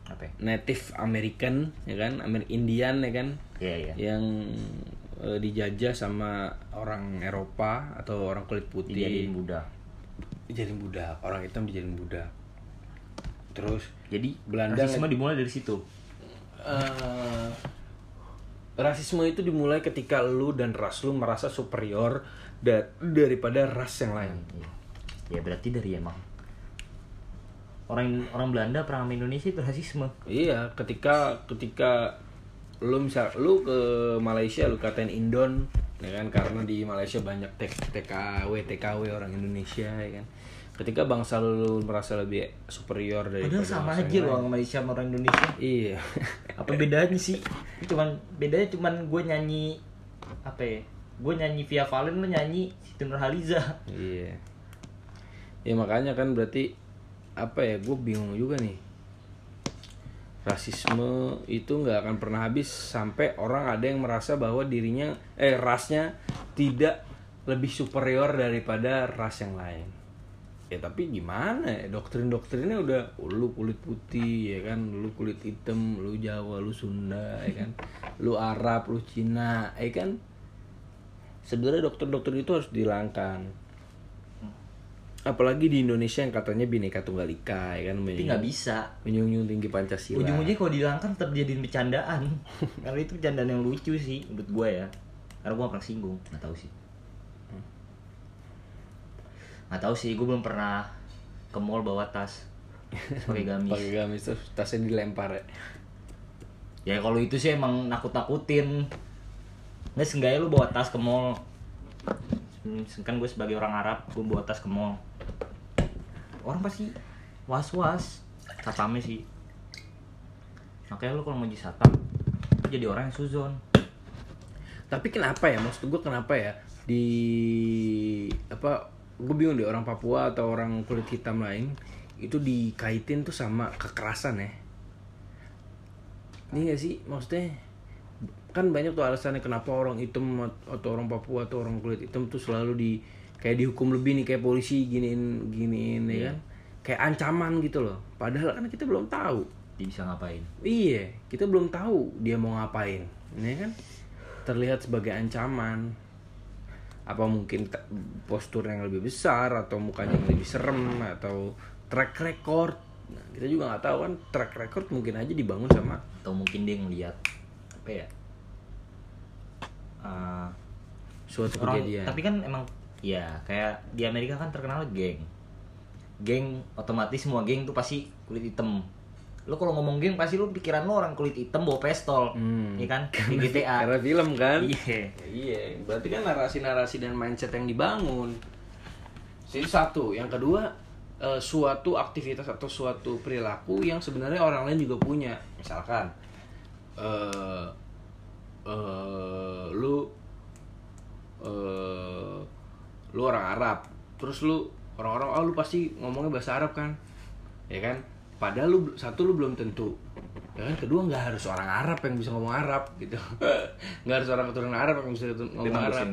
apa ya? Native American ya kan, Amer Indian ya kan. iya iya. Yang eh, dijajah sama orang Eropa atau orang kulit putih. Dijadiin Buddha. Dijadiin budak orang hitam dijadiin budak terus jadi Belanda rasisme dimulai dari situ? Eh, rasisme itu dimulai ketika lu dan ras lu merasa superior da- daripada ras yang lain. Iya. ya berarti dari emang orang orang Belanda perang sama Indonesia itu rasisme. Iya ketika ketika lu misal lu ke Malaysia lu katain Indon ya kan karena di Malaysia banyak TKW TKW orang Indonesia ya kan. Ketika bangsa lu, lu merasa lebih superior dari padahal sama aja loh orang Malaysia sama orang Indonesia. Iya. Apa bedanya sih? Cuman bedanya cuman gue nyanyi apa ya gue nyanyi Via Valen lo nyanyi Siti Nurhaliza iya. Ya makanya kan berarti apa ya gue bingung juga nih. Rasisme itu nggak akan pernah habis sampai orang ada yang merasa bahwa dirinya eh rasnya tidak lebih superior daripada ras yang lain. Ya tapi gimana ya doktrin doktrinnya udah oh, lu kulit putih ya kan? Lu kulit hitam lu Jawa lu Sunda ya kan? Lu Arab lu Cina ya kan? Sebenarnya dokter-dokter itu harus dihilangkan apalagi di Indonesia yang katanya bineka tunggal ika ya kan? Tapi nggak bisa. menjunjung tinggi Pancasila. Ujung-ujungnya kalau dihilangkan tetap jadiin bercandaan karena itu bercandaan yang lucu sih menurut gue ya. Karena gue pernah singgung. Nggak tahu sih. Nggak tahu sih gue belum pernah ke mall bawa tas. Pakai gamis. Pakai gamis terus tasnya dilempar ya? Ya kalau itu sih emang nakut-nakutin. Nggak seenggaknya lu bawa tas ke mall Hmm, kan gue sebagai orang Arab gue bawa tas ke mall. Orang pasti was-was. Satpamnya sih. Makanya lu kalau mau jadi satpam lu jadi orang yang suzon. Tapi kenapa ya? Maksud gue kenapa ya? Di apa gue bingung deh orang Papua atau orang kulit hitam lain itu dikaitin tuh sama kekerasan ya. Ini gak sih? Maksudnya kan banyak tuh alasannya kenapa orang hitam atau orang Papua atau orang kulit hitam tuh selalu di kayak dihukum lebih nih kayak polisi giniin giniin ya kan? Kayak ancaman gitu loh. Padahal kan kita belum tahu. Dia bisa ngapain? Iya, kita belum tahu dia mau ngapain, ini kan? Terlihat sebagai ancaman. Apa mungkin postur yang lebih besar atau mukanya yang lebih serem atau track record? Nah, kita juga nggak tahu kan track record mungkin aja dibangun sama atau mungkin dia ngeliat apa ya Eh, suatu orang kejadian. tapi kan emang ya kayak di Amerika kan terkenal geng geng otomatis semua geng tuh pasti kulit hitam lu kalau ngomong geng pasti lu pikiran lu orang kulit hitam bawa pistol Hmm. ya kan di GTA Karena film kan? iya Iya, berarti kan narasi-narasi dan mindset yang dibangun. Jadi satu, yang kedua eh, suatu aktivitas atau suatu perilaku yang sebenarnya orang lain juga punya. Misalkan eh eh, lu eh lu orang Arab, terus lu orang-orang oh lu pasti ngomongnya bahasa Arab kan, ya kan? Padahal lu satu lu belum tentu ya kan kedua nggak harus orang Arab yang bisa ngomong Arab gitu nggak harus orang keturunan Arab yang bisa ngomong emang Arab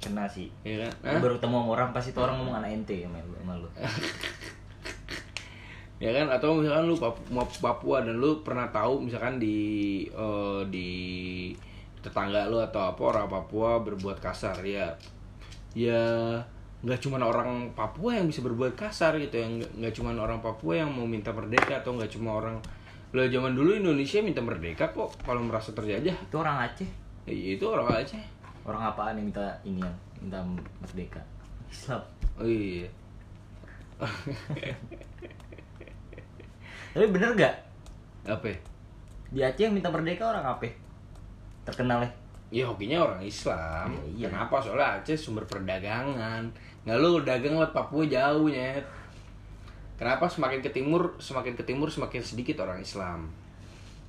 kena sih. ya kan baru ketemu sama orang pasti tuh orang ngomong anak ente sama lu. Sama lu. ya kan atau misalkan lu Papu- mau Papua dan lu pernah tahu misalkan di eh, di tetangga lu atau apa orang Papua berbuat kasar ya ya nggak cuma orang Papua yang bisa berbuat kasar gitu ya nggak cuma orang Papua yang mau minta merdeka atau nggak cuma orang lo zaman dulu Indonesia minta merdeka kok kalau merasa terjajah Itu orang Aceh. ya, itu orang Aceh Orang apaan yang minta ini yang minta merdeka? Islam. oh iya Tapi bener gak? apa? Di Aceh yang minta merdeka orang apa? Terkenal ya? Ya hokinya orang Islam. Ya, iya. Kenapa? Soalnya Aceh sumber perdagangan. Nggak lu dagang lewat Papua jauh nyet. Kenapa semakin ke timur, semakin ke timur semakin sedikit orang Islam.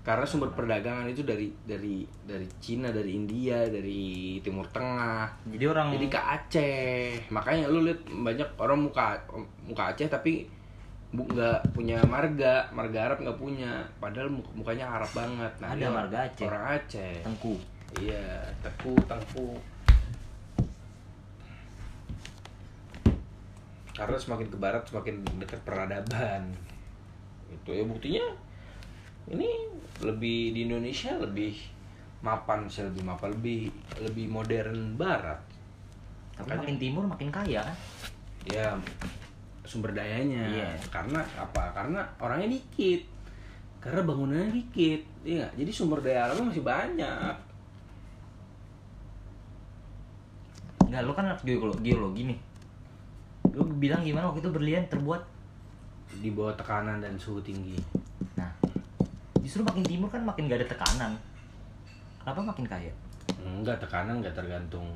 Karena sumber perdagangan itu dari dari dari Cina, dari India, dari Timur Tengah. Jadi orang Jadi ke Aceh. Makanya lu lihat banyak orang muka muka Aceh tapi nggak punya marga, marga Arab nggak punya. Padahal muk- mukanya Arab banget. Nah, Ada marga Aceh. Orang Aceh. Tengku. Iya, teku, tengku. Karena semakin ke barat semakin dekat peradaban. Itu ya buktinya. Ini lebih di Indonesia lebih mapan sih lebih mapan lebih lebih modern barat. Tapi Makanya- makin timur makin kaya kan? Ya sumber dayanya. Iya. Karena apa? Karena orangnya dikit. Karena bangunannya dikit. Iya, nggak? jadi sumber daya alamnya masih banyak. Enggak, lu kan anak geologi, geologi nih. Lu bilang gimana waktu itu berlian terbuat? di bawah tekanan dan suhu tinggi. Nah, justru makin timur kan makin gak ada tekanan. Kenapa makin kaya? Enggak, tekanan enggak tergantung.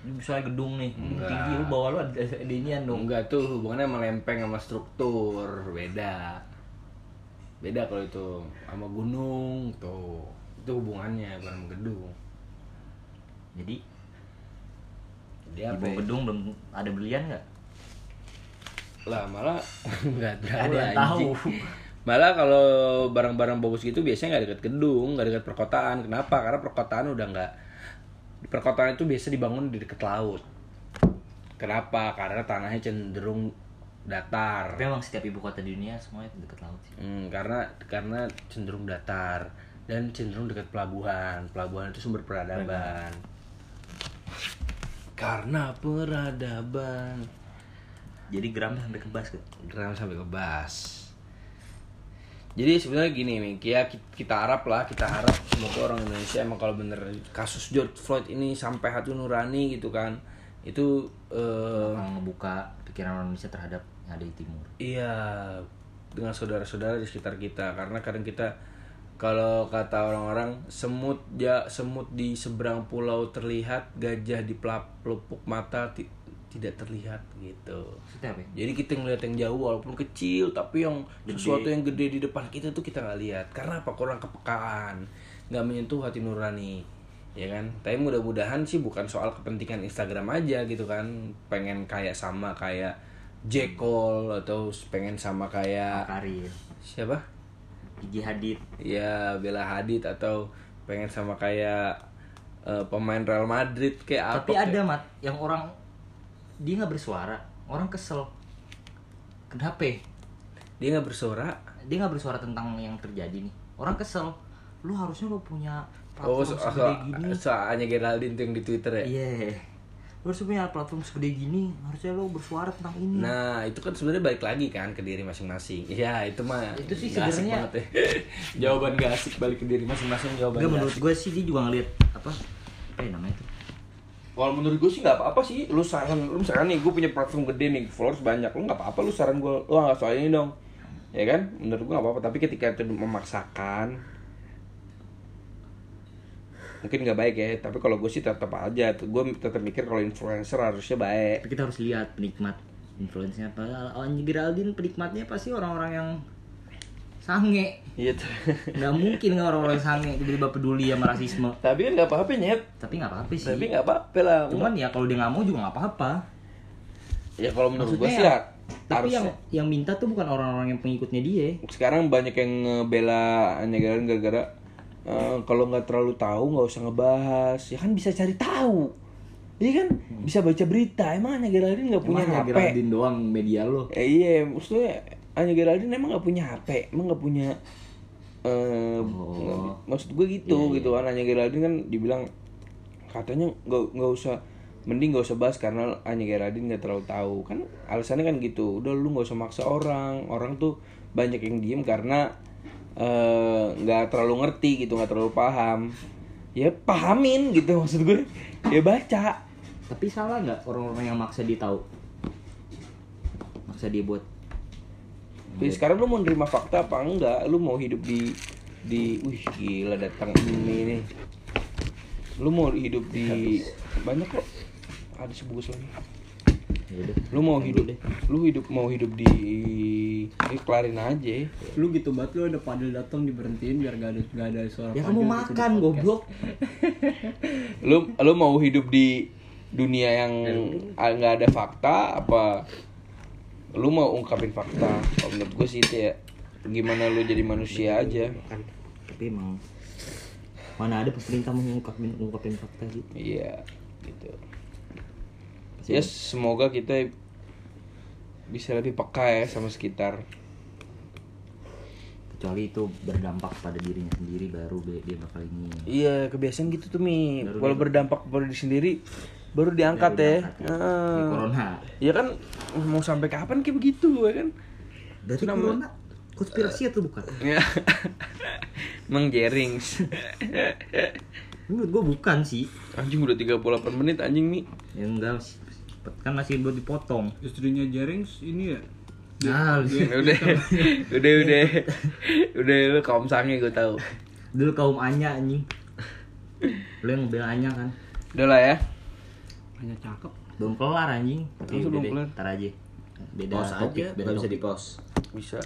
Misalnya gedung nih, Enggak. tinggi lu bawa lu ada ada inian dong. Enggak tuh hubungannya sama lempeng sama struktur, beda. Beda kalau itu sama gunung tuh. Itu hubungannya bukan sama gedung. Jadi Jadi di bawah ya? gedung belum ada berlian nggak? Lah malah enggak Ada tahu yang anjing. tahu. Malah kalau barang-barang bagus gitu biasanya nggak dekat gedung, nggak dekat perkotaan. Kenapa? Karena perkotaan udah nggak perkotaan itu biasa dibangun di dekat laut. Kenapa? Karena tanahnya cenderung datar. Tapi emang setiap ibu kota di dunia semuanya dekat laut sih. Hmm, karena karena cenderung datar dan cenderung dekat pelabuhan. Pelabuhan itu sumber peradaban. Karena peradaban. Jadi gram sampai ke bas kan? Gram sampai ke bas. Jadi sebenarnya gini nih, ya ki- kita harap lah, kita harap semoga orang Indonesia emang kalau bener kasus George Floyd ini sampai hati nurani gitu kan, itu eh, Bakal ngebuka pikiran orang Indonesia terhadap yang ada di timur. Iya, dengan saudara-saudara di sekitar kita. Karena kadang kita kalau kata orang-orang semut ya semut di seberang pulau terlihat, gajah di pelupuk mata tidak terlihat gitu. Apa ya? Jadi kita ngeliat yang jauh walaupun kecil tapi yang Gede. sesuatu yang gede di depan kita tuh kita nggak lihat. Karena apa? Kurang kepekaan, nggak menyentuh hati nurani, ya kan? Tapi mudah-mudahan sih bukan soal kepentingan Instagram aja gitu kan, pengen kayak sama kayak J. Cole atau pengen sama kayak Karir. siapa? Gigi Hadid. Ya Bella Hadid atau pengen sama kayak eh, pemain Real Madrid kayak apa? Tapi ada kayak- mat yang orang dia nggak bersuara, orang kesel. Kenapa? dia nggak bersuara. Dia nggak bersuara tentang yang terjadi nih. Orang kesel. Lu harusnya lu punya Oh, platform so, so, segede gini. soalnya Geraldine tuh yang di Twitter ya. Iya. Lu harusnya punya platform segede gini. Harusnya lu bersuara tentang ini. Nah, itu kan sebenarnya balik lagi kan ke diri masing-masing. Ya, itu mah Itu sih sebenarnya- ya. jawaban gak asik balik ke diri masing-masing jawaban. Nggak menurut gue sih dia juga ngeliat apa? Apa ya namanya itu? Kalau menurut gue sih nggak apa-apa sih. Lu saran, lu misalkan nih gue punya platform gede nih, followers banyak. Lu nggak apa-apa lu saran gue. Lu nggak soal ini dong. Ya kan? Menurut gue nggak apa-apa. Tapi ketika itu memaksakan, mungkin nggak baik ya. Tapi kalau gue sih tetap aja. Gue tetap mikir kalau influencer harusnya baik. Tapi kita harus lihat penikmat influence-nya apa. Anji Geraldine penikmatnya pasti orang-orang yang sange. Iya tuh. Nggak mungkin nggak orang-orang sange tiba-tiba peduli sama rasisme. Tapi kan nggak apa-apa nyet. Tapi nggak apa-apa sih. Tapi nggak apa-apa lah. Cuman ya kalau dia nggak mau juga nggak apa-apa. Ya kalau menurut gue sih ya, ya Tapi Harusnya. yang yang minta tuh bukan orang-orang yang pengikutnya dia. sekarang banyak yang ngebela Geraldine gara-gara eh, kalau nggak terlalu tahu nggak usah ngebahas ya kan bisa cari tahu iya kan bisa baca berita emang Anya Geraldine nggak punya Emang hanya HP Geraldine doang media lo. Eh, iya maksudnya Anya Geraldine emang nggak punya HP emang nggak punya eh nggak- maksud gue gitu gitu. Kan Anya Geraldine kan dibilang katanya nggak nggak usah mending nggak usah bahas karena Anya Geraldine nggak terlalu tahu. Kan alasannya kan gitu udah lu nggak usah maksa orang. Orang tuh banyak yang diem karena eh, nggak terlalu ngerti gitu nggak terlalu paham. Ya pahamin gitu maksud gue ya baca. Tapi salah nggak orang-orang yang maksa dia tahu? Maksa dia buat Jadi sekarang lu mau nerima fakta apa enggak? Lu mau hidup di di wih gila datang ini nih. Lu mau hidup di banyak kok. Ada sebungkus lagi. ya udah. Lu mau hidup lu hidup mau hidup di ini kelarin aja. Lu gitu banget lu ada padel datang diberhentiin biar gak ada gak ada suara Ya kamu gitu makan goblok. Lu lu mau hidup di dunia yang nggak ada fakta apa lu mau ungkapin fakta? Kalau menurut gue sih itu ya gimana lu jadi manusia aja. Kan, Tapi emang mana ada pemerintah mau ngungkapin ngungkapin fakta gitu. Iya, gitu. Ya semoga kita bisa lebih peka ya sama sekitar. Kecuali itu berdampak pada dirinya sendiri baru dia, bakal ini. Iya, kebiasaan gitu tuh Mi. Kalau berdampak pada diri sendiri baru diangkat Baru ya. diangkat ya. Heeh. Kayak corona. Ya kan mau sampai kapan kayak begitu ya kan? Berarti Itu namanya- corona konspirasi atau bukan? Ya. Emang jerings. Menurut gua bukan sih. Anjing udah 38 menit anjing Mi. Ya enggak sih. Kan masih buat dipotong. Istrinya Jerings ini ya Nah, udah, udah, udah, udah lu kaum sange gue tahu. dulu kaum Anya anjing. Lu yang ngebela Anya kan? Udah lah ya. Hanya cakep Belum kelar anjing. Tapi belum kelar? ntar aja. Beda Pause topik, aja, beda bisa di pause. Bisa.